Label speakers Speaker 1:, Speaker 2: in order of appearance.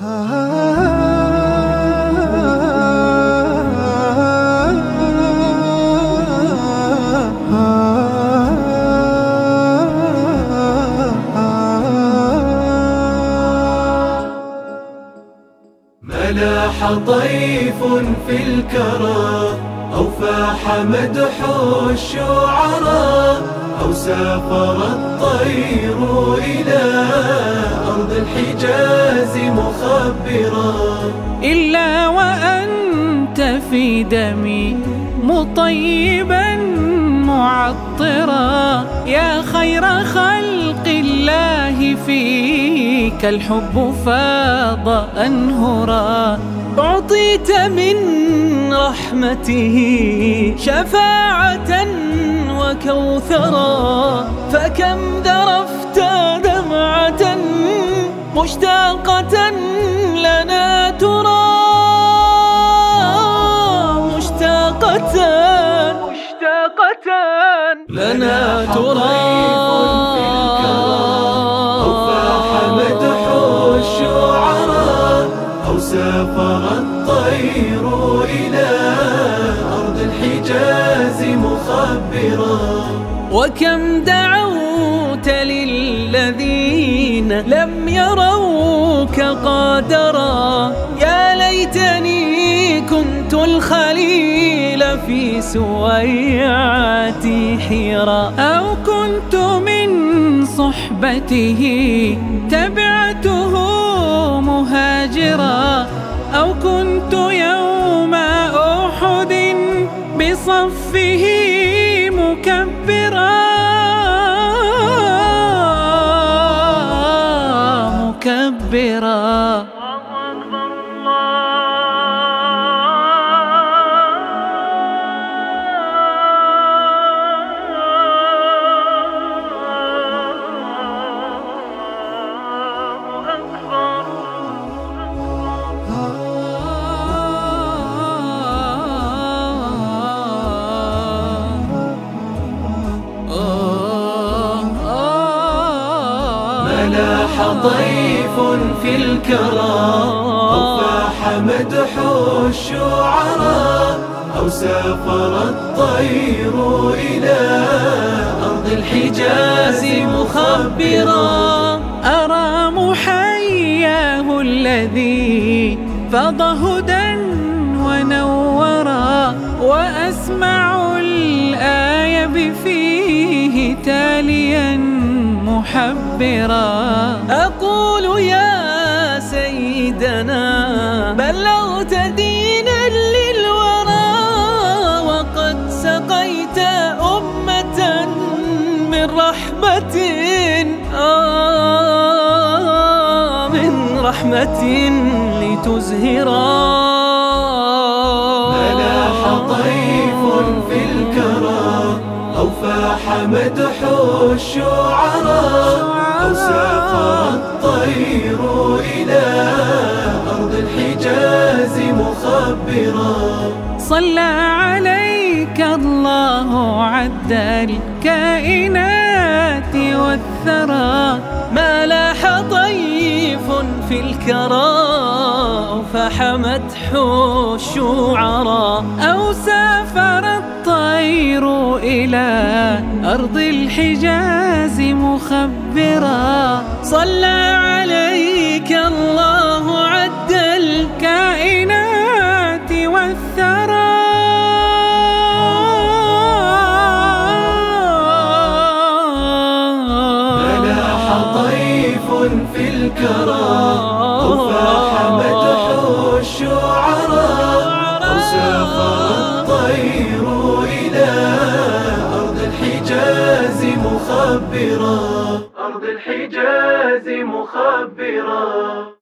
Speaker 1: ملاح طيف في الكرى أو فاح مدح الشعراء. أو سافر الطير إلى أرض الحجاز مخبرا.
Speaker 2: إلا وأنت في دمي مطيبا معطرا. يا خير خلق الله فيك الحب فاض أنهرا. أعطيت من رحمته شفاعة وكوثرا فكم ذرفت دمعة مشتاقة لنا ترى. مشتاقة مشتاقة لنا ترى.
Speaker 1: أو سافر الطير إلى أرض الحجاز مخبرا.
Speaker 2: وكم دعوت للذين لم يروك قادرا. يا ليتني كنت الخليل في سويعات حيرا. أو كنت من صحبته تبعته مهاجرا. أو كنت يوم أحد بصفه مكبرا. مكبرا.
Speaker 1: ملاح طيف في الكرى أو فاح مدح الشعراء أو سافر الطير إلى أرض الحجاز مخبرا.
Speaker 2: أرى محياه الذي فض هدى ونورا وأسمع محبرا. أقول يا سيدنا بلغت دينا للورى وقد سقيت أمة من رحمة آه من رحمة لتزهرا.
Speaker 1: ملاح طيف في الكرى. أو فاح مدح الشعراء أو سافر الطير إلى أرض الحجاز مخبرا.
Speaker 2: صلى عليك الله عد الكائنات والثرى. ما لاح طيف في الكرى فحمته الشعراء أو سافر إلى أرض الحجاز مخبرا. صلى عليك الله عد الكائنات والثرى.
Speaker 1: ملاح طيف في الكرى. أو فاح مخبرا أرض الحجاز مخبرا